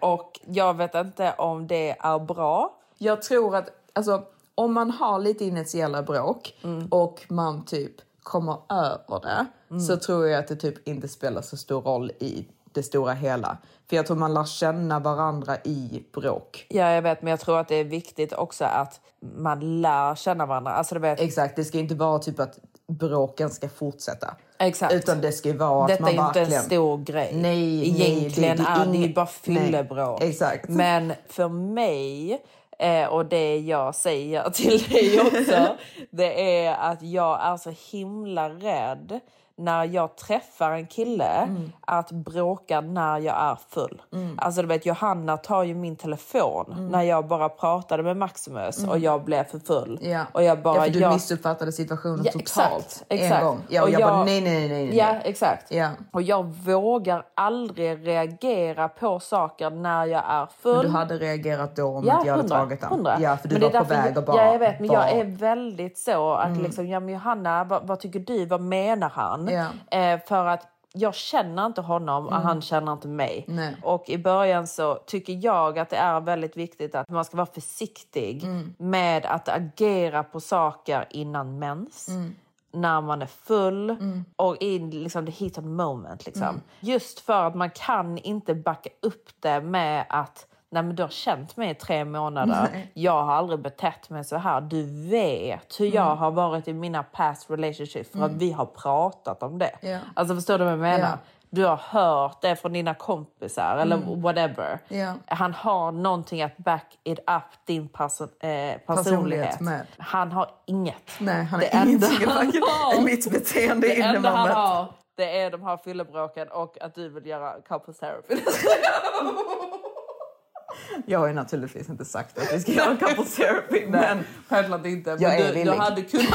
[SPEAKER 1] Och jag vet inte om det är bra.
[SPEAKER 3] Jag tror att alltså, om man har lite initiella bråk
[SPEAKER 1] Mm.
[SPEAKER 3] och man typ kommer över det så tror jag att det typ inte spelar så stor roll i det stora hela. För jag tror man lär känna varandra i bråk.
[SPEAKER 1] Ja, jag vet, men jag tror att det är viktigt också att man lär känna varandra. Alltså, du vet...
[SPEAKER 3] Exakt, det ska inte vara typ att bråken ska fortsätta.
[SPEAKER 1] Exakt.
[SPEAKER 3] Utan det ska vara
[SPEAKER 1] Detta
[SPEAKER 3] att man
[SPEAKER 1] är inte
[SPEAKER 3] verkligen...
[SPEAKER 1] en stor grej.
[SPEAKER 3] Nej,
[SPEAKER 1] Egentligen
[SPEAKER 3] nej, det- det är
[SPEAKER 1] det ju bara fyllebråk.
[SPEAKER 3] Exakt.
[SPEAKER 1] Men för mig, eh, och det jag säger *laughs* till dig också, *laughs* det är att jag är så himla rädd när jag träffar en kille
[SPEAKER 3] Mm.
[SPEAKER 1] att bråka när jag är full. Alltså du vet, Johanna tar ju min telefon
[SPEAKER 3] Mm.
[SPEAKER 1] när jag bara pratade med Maximus och jag blev för full.
[SPEAKER 3] Ja.
[SPEAKER 1] Och jag bara,
[SPEAKER 3] ja, för du
[SPEAKER 1] jag...
[SPEAKER 3] missuppfattade situationen
[SPEAKER 1] Ja,
[SPEAKER 3] totalt.
[SPEAKER 1] exakt.
[SPEAKER 3] En gång. Ja, och,
[SPEAKER 1] Och
[SPEAKER 3] jag, bara
[SPEAKER 1] jag-
[SPEAKER 3] nej, nej, nej, nej.
[SPEAKER 1] Ja, exakt.
[SPEAKER 3] Ja.
[SPEAKER 1] Och jag vågar aldrig reagera på saker när jag är full.
[SPEAKER 3] Men du hade reagerat då om
[SPEAKER 1] Ja,
[SPEAKER 3] inte jag hade
[SPEAKER 1] 100,
[SPEAKER 3] tagit den.
[SPEAKER 1] 100.
[SPEAKER 3] Ja, för du
[SPEAKER 1] Men
[SPEAKER 3] var på väg och bara...
[SPEAKER 1] Ja, jag vet, men
[SPEAKER 3] bara,
[SPEAKER 1] jag är väldigt så att liksom, ja men Johanna, vad, vad tycker du? Vad menar han?
[SPEAKER 3] Ja.
[SPEAKER 1] Eh, för att jag känner inte honom och han känner inte mig.
[SPEAKER 3] Nej.
[SPEAKER 1] Och i början så tycker jag att det är väldigt viktigt att man ska vara försiktig med att agera på saker innan mens. När man är full och i liksom the heat of the moment. Liksom. Just för att man kan inte backa upp det med att Nej men du har känt mig i tre månader. Jag har aldrig betett mig så här. Du vet hur jag har varit i mina past relationships för att vi har pratat om det.
[SPEAKER 3] Ja.
[SPEAKER 1] Alltså förstår du vad jag menar?
[SPEAKER 3] Ja.
[SPEAKER 1] Du har hört det från dina kompisar eller whatever.
[SPEAKER 3] Ja.
[SPEAKER 1] Han har någonting att back it up din perso- eh, personlighet.
[SPEAKER 3] med.
[SPEAKER 1] Han har inget.
[SPEAKER 3] Nej, han
[SPEAKER 1] Det enda
[SPEAKER 3] ingenting
[SPEAKER 1] han har-
[SPEAKER 3] mitt beteende
[SPEAKER 1] Det enda han har det är de här fyllebråken och att du vill göra couples therapy. *laughs* *laughs*
[SPEAKER 3] Jag har ju naturligtvis inte sagt att vi ska göra couple therapy, men...
[SPEAKER 1] Självklart inte. Men
[SPEAKER 3] Jag är
[SPEAKER 1] du,
[SPEAKER 3] villig.
[SPEAKER 1] jag hade kunnat.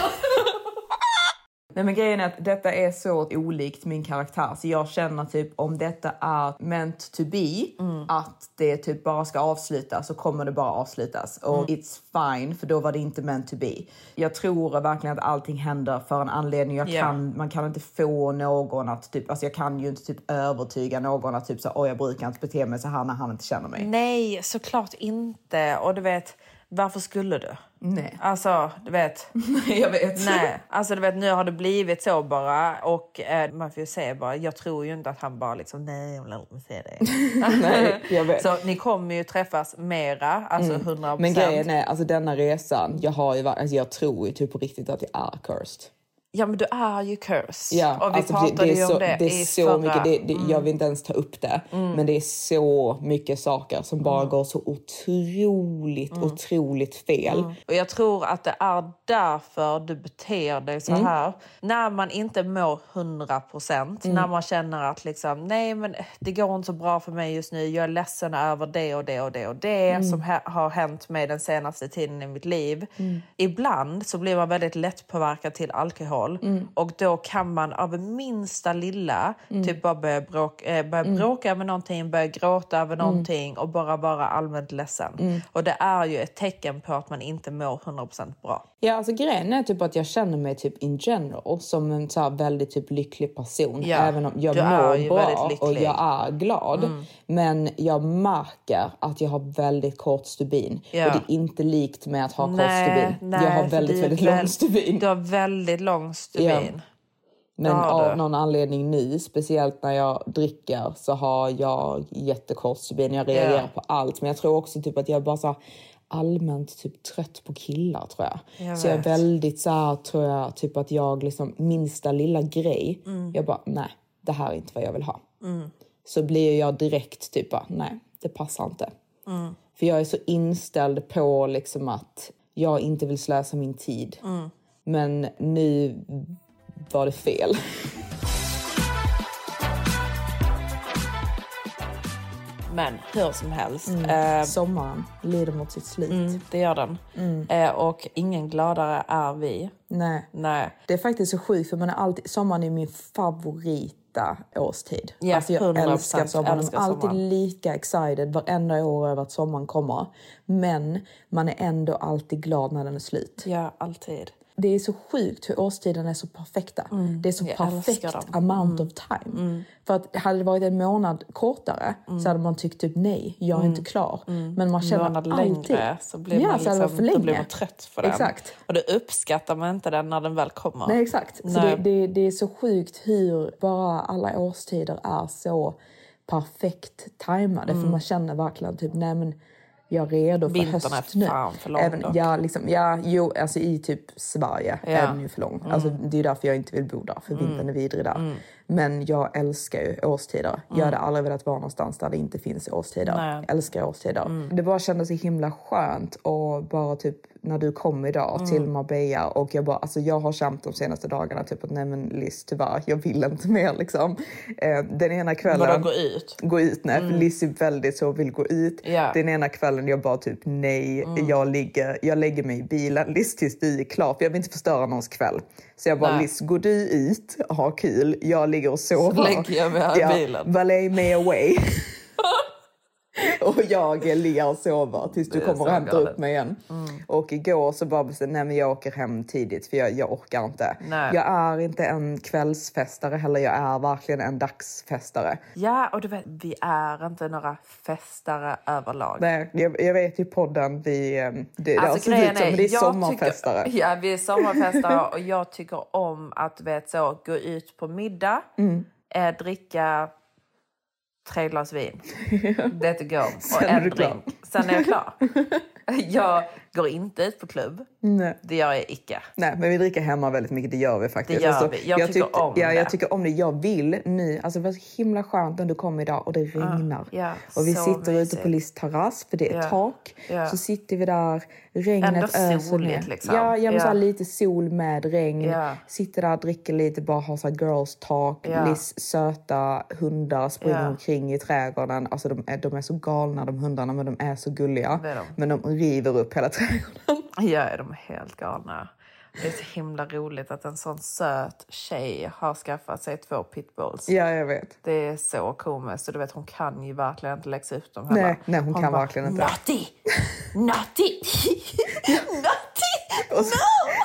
[SPEAKER 3] Nej men grejen är att detta är så olikt min karaktär så jag känner typ om detta är meant to be att det typ bara ska avslutas så kommer det bara avslutas och it's fine för då var det inte meant to be. Jag tror verkligen att allting händer för en anledning. Jag
[SPEAKER 1] Ja.
[SPEAKER 3] kan, man kan inte få någon att typ, alltså jag kan ju inte typ övertyga någon att typ så oj jag brukar inte bete mig så här när han inte känner mig.
[SPEAKER 1] Nej, såklart inte. Och du vet, varför skulle du?
[SPEAKER 3] Nej.
[SPEAKER 1] Alltså, du vet. *laughs*
[SPEAKER 3] jag vet.
[SPEAKER 1] Nej, alltså du vet nu har det blivit så bara och eh, man får ju säga bara, jag tror ju inte att han bara liksom nej, låt mig se det. *laughs*
[SPEAKER 3] Nej, jag vet.
[SPEAKER 1] Så ni kommer ju träffas mera, alltså 100
[SPEAKER 3] Men grejen är, alltså denna resan, jag har ju alltså jag tror ju typ på riktigt att jag är cursed.
[SPEAKER 1] Ja men du är ju cursed.
[SPEAKER 3] Ja,
[SPEAKER 1] och vi
[SPEAKER 3] alltså
[SPEAKER 1] pratade ju om
[SPEAKER 3] så,
[SPEAKER 1] det,
[SPEAKER 3] det är
[SPEAKER 1] i
[SPEAKER 3] så
[SPEAKER 1] förra...
[SPEAKER 3] mycket, det, det, jag vill inte ens ta upp det, men det är så mycket saker som bara går så otroligt, otroligt fel.
[SPEAKER 1] Och jag tror att det är därför du beter dig så här. När man inte mår 100 procent, när man känner att liksom, nej men det går inte så bra för mig just nu, jag är ledsen över det och det och det och det som ha- har hänt mig den senaste tiden i mitt liv. Ibland så blir man väldigt lätt påverkad till alkohol och då kan man av minsta lilla typ bara börja, bråka, eh, börja bråka över någonting, börja gråta över någonting och bara vara allmänt ledsen. Och det är ju ett tecken på att man inte mår 100% bra.
[SPEAKER 3] Ja, alltså grejen är typ att jag känner mig typ in general som en så väldigt typ lycklig person.
[SPEAKER 1] Ja,
[SPEAKER 3] Även om jag
[SPEAKER 1] du är
[SPEAKER 3] mår bra och jag är glad. Men jag märker att jag har väldigt kort stubin.
[SPEAKER 1] Ja.
[SPEAKER 3] Och det är inte likt med att ha kort
[SPEAKER 1] Nej,
[SPEAKER 3] stubin.
[SPEAKER 1] nej,
[SPEAKER 3] jag har väldigt, väldigt
[SPEAKER 1] väl-
[SPEAKER 3] lång stubin.
[SPEAKER 1] Du har väldigt lång stubin.
[SPEAKER 3] Men
[SPEAKER 1] Det har
[SPEAKER 3] av
[SPEAKER 1] du.
[SPEAKER 3] någon anledning nu, speciellt när jag dricker, så har jag jättekort stubin. Jag reagerar
[SPEAKER 1] Ja.
[SPEAKER 3] på allt. Men jag tror också typ att jag bara så allmänt typ trött på killar tror jag.
[SPEAKER 1] Jag
[SPEAKER 3] så jag är väldigt så här, tror jag, typ att jag liksom minsta lilla grej,
[SPEAKER 1] Mm.
[SPEAKER 3] jag bara nej, det här är inte vad jag vill ha. Så blir jag direkt typ bara, nej, det passar inte.
[SPEAKER 1] Mm.
[SPEAKER 3] För jag är så inställd på liksom att jag inte vill slösa min tid.
[SPEAKER 1] Mm.
[SPEAKER 3] Men nu var det fel.
[SPEAKER 1] Men hur som helst.
[SPEAKER 3] Mm.
[SPEAKER 1] Eh,
[SPEAKER 3] Sommaren lider mot sitt slut.
[SPEAKER 1] mm, det gör den. Eh, och ingen gladare är vi.
[SPEAKER 3] Nej.
[SPEAKER 1] Nej.
[SPEAKER 3] Det är faktiskt så sjukt för man är alltid, sommaren är min favorita årstid.
[SPEAKER 1] Ja,
[SPEAKER 3] alltså jag
[SPEAKER 1] 100%
[SPEAKER 3] älskar sommaren.
[SPEAKER 1] älskar
[SPEAKER 3] är alltid
[SPEAKER 1] sommaren.
[SPEAKER 3] lika excited varenda år över att sommaren kommer. Men man är ändå alltid glad när den är slut.
[SPEAKER 1] Ja, alltid.
[SPEAKER 3] Det är så sjukt hur årstiderna är så perfekta. Det är så
[SPEAKER 1] Mm. jag
[SPEAKER 3] perfekt.
[SPEAKER 1] Mm.
[SPEAKER 3] amount of time. För att hade det varit en månad kortare så hade man tyckt typ nej, jag är inte klar. Men man känner
[SPEAKER 1] Mm. månad
[SPEAKER 3] alltid...
[SPEAKER 1] längre så blir
[SPEAKER 3] ja,
[SPEAKER 1] man,
[SPEAKER 3] så
[SPEAKER 1] liksom,
[SPEAKER 3] varit för
[SPEAKER 1] då blir
[SPEAKER 3] länge.
[SPEAKER 1] man trött på den.
[SPEAKER 3] Exakt.
[SPEAKER 1] Och då uppskattar man inte den när den väl kommer.
[SPEAKER 3] Nej, exakt. Så
[SPEAKER 1] Nej.
[SPEAKER 3] det, det, det är så sjukt hur bara alla årstider är så perfekt tajmade. För man känner verkligen typ, nej men jag är redo för
[SPEAKER 1] Mm. Vintern är
[SPEAKER 3] höst nu.
[SPEAKER 1] fan för lång
[SPEAKER 3] Även,
[SPEAKER 1] dock.
[SPEAKER 3] ja, liksom, ja, jo, alltså i typ Sverige
[SPEAKER 1] Ja. Mm.
[SPEAKER 3] är den ju för lång. Alltså, det är därför jag inte vill bo där, för vintern är vidrig där. Men jag älskar ju årstider. Jag hade aldrig velat vara någonstans där det inte finns årstider.
[SPEAKER 1] Mm. Nej. Mm.
[SPEAKER 3] Jag älskar årstider. Det bara kändes så himla skönt och bara typ när du kom idag
[SPEAKER 1] Mm.
[SPEAKER 3] till Marbella och jag bara, alltså jag har känt de senaste dagarna typ att nej men Liz tyvärr, jag vill inte mer liksom. Eh, den ena kvällen...
[SPEAKER 1] Vadå, gå ut?
[SPEAKER 3] Gå ut, nej. För Liz är väldigt så, vill gå ut.
[SPEAKER 1] Ja.
[SPEAKER 3] Den ena kvällen jag bara typ nej, jag, ligger, jag lägger mig i bilen. Liz tills du är klar, för jag vill inte förstöra någons kväll. Så jag bara,
[SPEAKER 1] Nej.
[SPEAKER 3] Liz går du ut, ha kul, jag ligger och sover.
[SPEAKER 1] Så lägger jag mig i bilen.
[SPEAKER 3] Valet me away. Och jag ligger och sover tills du kommer och hämtar upp mig igen. Och igår så bara bestämde men jag åker hem tidigt för jag, jag orkar inte.
[SPEAKER 1] Nej.
[SPEAKER 3] Jag är inte en kvällsfestare heller, jag är verkligen en dagsfestare.
[SPEAKER 1] Ja, och du vet, vi är inte några festare överlag.
[SPEAKER 3] Nej, jag, jag vet ju podden, vi, eh, det, det har
[SPEAKER 1] Alltså,
[SPEAKER 3] sett ut som,
[SPEAKER 1] är,
[SPEAKER 3] det är
[SPEAKER 1] jag
[SPEAKER 3] sommarfestare.
[SPEAKER 1] Tycker, ja, vi är sommarfestare och jag tycker om att vet, så, gå ut på middag,
[SPEAKER 3] Mm.
[SPEAKER 1] eh, dricka tre glas vin. *laughs* Det går. Och
[SPEAKER 3] Sen är
[SPEAKER 1] en drink. Sen är jag klar. *laughs* jag går inte ut på klubb.
[SPEAKER 3] Nej.
[SPEAKER 1] Det gör jag icke.
[SPEAKER 3] Nej, men vi dricker hemma väldigt mycket. Det gör vi faktiskt.
[SPEAKER 1] Det gör vi. Jag tycker
[SPEAKER 3] tyckte-
[SPEAKER 1] om
[SPEAKER 3] ja,
[SPEAKER 1] det.
[SPEAKER 3] Jag tycker om det. Jag vill nu. Alltså, det var så himla skönt när du kom idag och det regnar.
[SPEAKER 1] ja,
[SPEAKER 3] och vi sitter ute
[SPEAKER 1] mysigt.
[SPEAKER 3] på Liss terrass för det är
[SPEAKER 1] Ja.
[SPEAKER 3] tak. Så sitter vi där, regnet öser
[SPEAKER 1] soligt,
[SPEAKER 3] ner.
[SPEAKER 1] liksom.
[SPEAKER 3] Ja, ja, men. Så lite sol med regn. Sitter där, dricker lite, bara har så girls talk.
[SPEAKER 1] Ja.
[SPEAKER 3] Liss söta hundar springer omkring i trädgården. Alltså, de, är, de är så galna de hundarna men de är så gulliga. Men de river upp hela trädgården.
[SPEAKER 1] Ja, de är helt galna. Det är så himla roligt att en sån söt tjej har skaffat sig två pitbulls.
[SPEAKER 3] Ja, jag vet.
[SPEAKER 1] Det är så komiskt. Och du vet, hon kan ju verkligen inte läxa ut dem heller.
[SPEAKER 3] Nej, nej, hon kan
[SPEAKER 1] bara,
[SPEAKER 3] verkligen inte.
[SPEAKER 1] Naughty! Naughty! Naughty!
[SPEAKER 3] Så,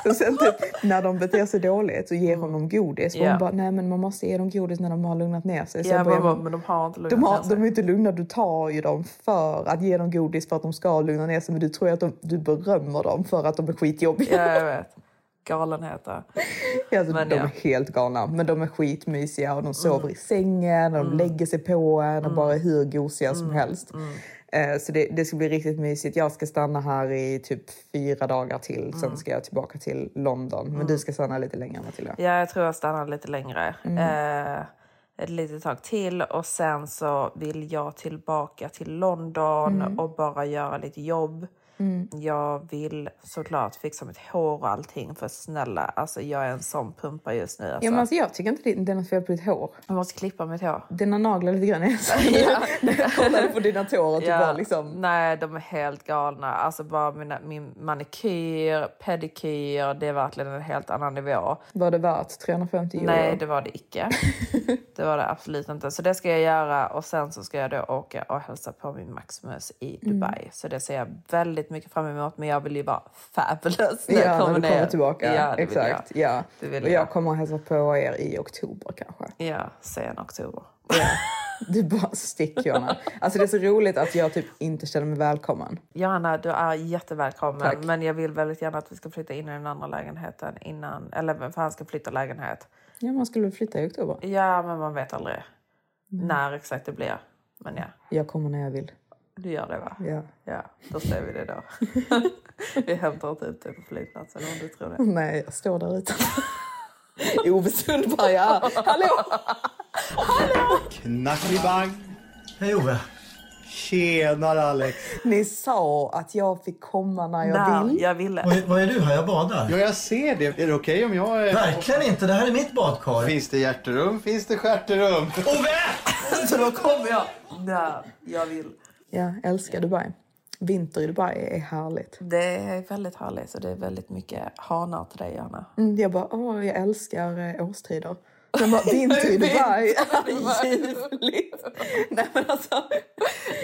[SPEAKER 3] och sen typ, när de beter sig dåligt så ger hon dem godis. Och
[SPEAKER 1] Ja.
[SPEAKER 3] hon bara, nej men man måste ge dem godis när de har lugnat ner sig. Så
[SPEAKER 1] Ja,
[SPEAKER 3] jag bara,
[SPEAKER 1] men, de har inte lugnat
[SPEAKER 3] de, har,
[SPEAKER 1] ner sig.
[SPEAKER 3] de är inte lugna, du tar ju dem för att ge dem godis för att de ska lugna ner sig. Men du tror att de, du berömmer dem för att de är skitjobbiga.
[SPEAKER 1] Ja, jag vet. Galenheter.
[SPEAKER 3] Alltså,
[SPEAKER 1] Men
[SPEAKER 3] de
[SPEAKER 1] ja. Mm.
[SPEAKER 3] är helt galna, men de är skitmysiga och de sover i sängen och de lägger sig på en och bara är hur gosiga
[SPEAKER 1] Mm.
[SPEAKER 3] som helst. Eh, Så det, det ska bli riktigt mysigt. Jag ska stanna här i typ fyra dagar till.
[SPEAKER 1] Mm.
[SPEAKER 3] Sen ska jag tillbaka till London. Men du ska stanna lite längre Matilda.
[SPEAKER 1] Ja, jag tror jag stannar lite längre.
[SPEAKER 3] Mm.
[SPEAKER 1] Eh, ett litet tag till. Och sen så vill jag tillbaka till London
[SPEAKER 3] Mm.
[SPEAKER 1] och bara göra lite jobb. Jag vill såklart fixa mitt hår och allting. För snälla, alltså jag är en sån pumpa just nu. Alltså.
[SPEAKER 3] Ja, men alltså, jag tycker inte det, är något fel på ditt hår.
[SPEAKER 1] Jag måste klippa mitt hår.
[SPEAKER 3] Dina naglar lite grann. *laughs*
[SPEAKER 1] Ja.
[SPEAKER 3] Jag kollade på dina tår och typ bara liksom...
[SPEAKER 1] Nej, de är helt galna. Alltså bara mina, min manikyr, pedikyr, det är verkligen en helt annan nivå.
[SPEAKER 3] Var det värt 350 euro?
[SPEAKER 1] Nej, det var det icke. *laughs* det var det absolut inte. Så det ska jag göra och sen så ska jag då åka och hälsa på min Maximus i Dubai. Så det ser jag väldigt mycket fram emot. Men jag vill ju vara fabulous när
[SPEAKER 3] Ja,
[SPEAKER 1] jag kommer
[SPEAKER 3] när du kommer
[SPEAKER 1] ner.
[SPEAKER 3] tillbaka.
[SPEAKER 1] Ja,
[SPEAKER 3] Exakt.
[SPEAKER 1] jag.
[SPEAKER 3] Ja.
[SPEAKER 1] Det vill
[SPEAKER 3] och
[SPEAKER 1] jag.
[SPEAKER 3] jag kommer hälsa på er i oktober kanske.
[SPEAKER 1] Ja, sen oktober.
[SPEAKER 3] Ja. Du bara stick Johanna. Alltså det är så roligt att jag typ inte känner mig välkommen.
[SPEAKER 1] Johanna, du är jättevälkommen.
[SPEAKER 3] Tack.
[SPEAKER 1] Men jag vill väldigt gärna att vi ska flytta in i den andra lägenheten innan... Eller för han ska flytta lägenhet.
[SPEAKER 3] Ja, man skulle flytta i oktober.
[SPEAKER 1] Ja, men man vet aldrig när exakt det blir. Men ja,
[SPEAKER 3] Jag kommer när jag vill.
[SPEAKER 1] Du gör det va?
[SPEAKER 3] Ja.
[SPEAKER 1] Ja, då ser vi det då. *laughs* vi hämtar inte ut dig på flygplatsen om du tror det.
[SPEAKER 3] Nej, jag står där ute. Ove Sundberg är här. Hallå!
[SPEAKER 8] Knackibang! Hej Ove! Tjenare Alex!
[SPEAKER 3] Ni sa att jag fick komma när jag
[SPEAKER 1] När
[SPEAKER 3] vill.
[SPEAKER 1] jag ville.
[SPEAKER 8] Vad, vad är du här? Jag badar.
[SPEAKER 9] Ja, jag ser det. Är det okej om jag... Är...
[SPEAKER 8] Verkligen inte. Det här är mitt badkar.
[SPEAKER 9] Finns det hjärterum? Finns det stjärterum?
[SPEAKER 8] Ove!
[SPEAKER 1] Så då kommer jag när jag vill.
[SPEAKER 3] Ja, älskar Dubai. Vinter i Dubai är härligt.
[SPEAKER 1] Det är väldigt härligt och det är väldigt mycket hanar till dig, Johanna.
[SPEAKER 3] Mm, jag bara, åh, jag älskar eh, årstider. Sen bara, vinter i *laughs* Dubai är ljuvligt. *laughs* Nej men alltså,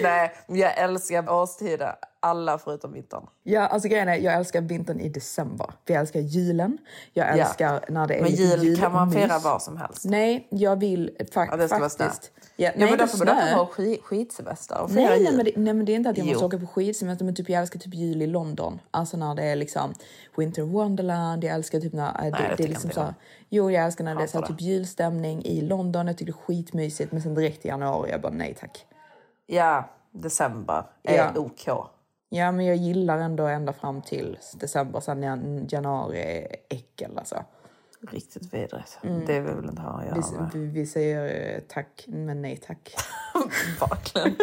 [SPEAKER 1] Nej, jag älskar årstider. Alla förutom vintern.
[SPEAKER 3] Ja, alltså grejen är, jag älskar vintern i december. Vi älskar julen. Jag älskar ja. när det är
[SPEAKER 1] Men jul
[SPEAKER 3] julmys.
[SPEAKER 1] kan man fira var som helst.
[SPEAKER 3] Nej, jag vill fa
[SPEAKER 1] Ja,
[SPEAKER 3] faktiskt... Ja, nej,
[SPEAKER 1] men därför borde ha skid, skidsemester och
[SPEAKER 3] Nej, nej, men det, nej, men det är inte att jag måste
[SPEAKER 1] Jo.
[SPEAKER 3] åka på skidsemester, men typ, jag älskar typ jul i London. Alltså när det är liksom Winter Wonderland, jag älskar typ när... äh,
[SPEAKER 1] det
[SPEAKER 3] det, det är liksom så, här- Jo, jag älskar när det är så här, typ julstämning i London. Jag tycker det är skitmysigt, men sen direkt i januari, jag bara nej tack.
[SPEAKER 1] Ja, december är
[SPEAKER 3] Ja.
[SPEAKER 1] OK.
[SPEAKER 3] Ja, men jag gillar ändå ända fram till december, sen jan- januari är äckel alltså.
[SPEAKER 1] Riktigt vidrigt.
[SPEAKER 3] Mm.
[SPEAKER 1] Det vill vi inte ha att göra
[SPEAKER 3] Vi, vi, säger eh, tack, men nej tack. *laughs*
[SPEAKER 1] Verkligen.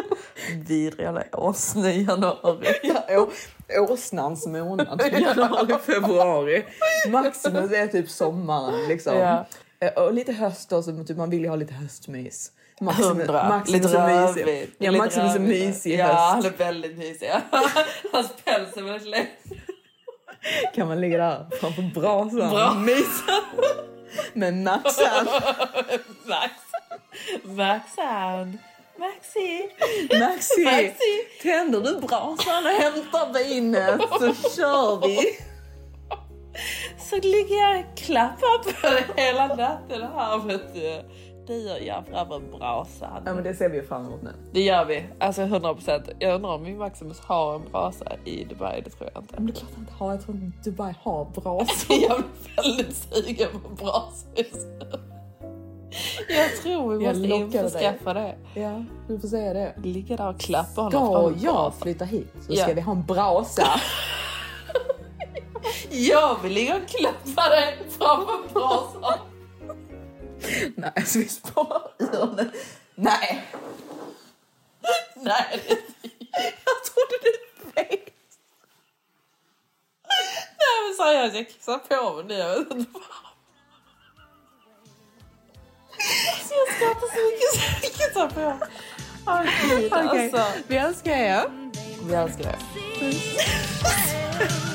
[SPEAKER 1] Vidriga åsne i januari.
[SPEAKER 3] Ja, åsnans månad. *laughs* Januari, februari. Maximus är typ sommaren. Liksom.
[SPEAKER 1] Ja.
[SPEAKER 3] Eh, Och lite höst också, men typ man vill ju ha lite höstmys. Maximus,
[SPEAKER 1] Hundra.
[SPEAKER 3] Maximus
[SPEAKER 1] Lite
[SPEAKER 3] är mysig. Ja, Maximus är mysig i
[SPEAKER 1] Ja,
[SPEAKER 3] höst.
[SPEAKER 1] han är väldigt mysig. *laughs* Hans päls är väldigt lätt.
[SPEAKER 3] Kan man ligga där framför brasan
[SPEAKER 1] Bra.
[SPEAKER 3] och mysa med Maxan.
[SPEAKER 1] Max. Maxan. Maxi.
[SPEAKER 3] Maxi,
[SPEAKER 1] Maxi.
[SPEAKER 3] tänder du brasan och hämtar vinet så kör vi.
[SPEAKER 1] Så ligger jag och klappar på dig hela natten här vet du. Det gör jag framför brasan.
[SPEAKER 3] Ja, men det ser vi fram emot nu.
[SPEAKER 1] Det gör vi. Alltså 100 procent. Jag undrar om min Maximus har en brasa i Dubai. Det tror jag inte.
[SPEAKER 3] Men det är klart han inte har. Jag tror inte Dubai har brasor. *laughs*
[SPEAKER 1] Jag blir väldigt sugen på brasor just nu. Jag tror vi
[SPEAKER 3] Jag
[SPEAKER 1] måste införskaffa det.
[SPEAKER 3] Ja, du får säga det.
[SPEAKER 1] Ligga där och klappa honom
[SPEAKER 3] Ska
[SPEAKER 1] framför
[SPEAKER 3] jag
[SPEAKER 1] brasan.
[SPEAKER 3] flytta hit så
[SPEAKER 1] Ja.
[SPEAKER 3] ska vi ha en brasa. *laughs*
[SPEAKER 1] Jag vill ligga och klappa dig framför brasan.
[SPEAKER 3] Nej, alltså vi sparar ur det. Nej,
[SPEAKER 1] Nej,
[SPEAKER 3] jag trodde var fel.
[SPEAKER 1] Nej men seriöst, jag kissar på mig nu. Jag vet inte varför. Alltså, jag skrattar så mycket så jag kissar på mig. Åh gud
[SPEAKER 3] Okej,
[SPEAKER 1] alltså.
[SPEAKER 3] vi älskar er.
[SPEAKER 1] Vi älskar det.
[SPEAKER 10] People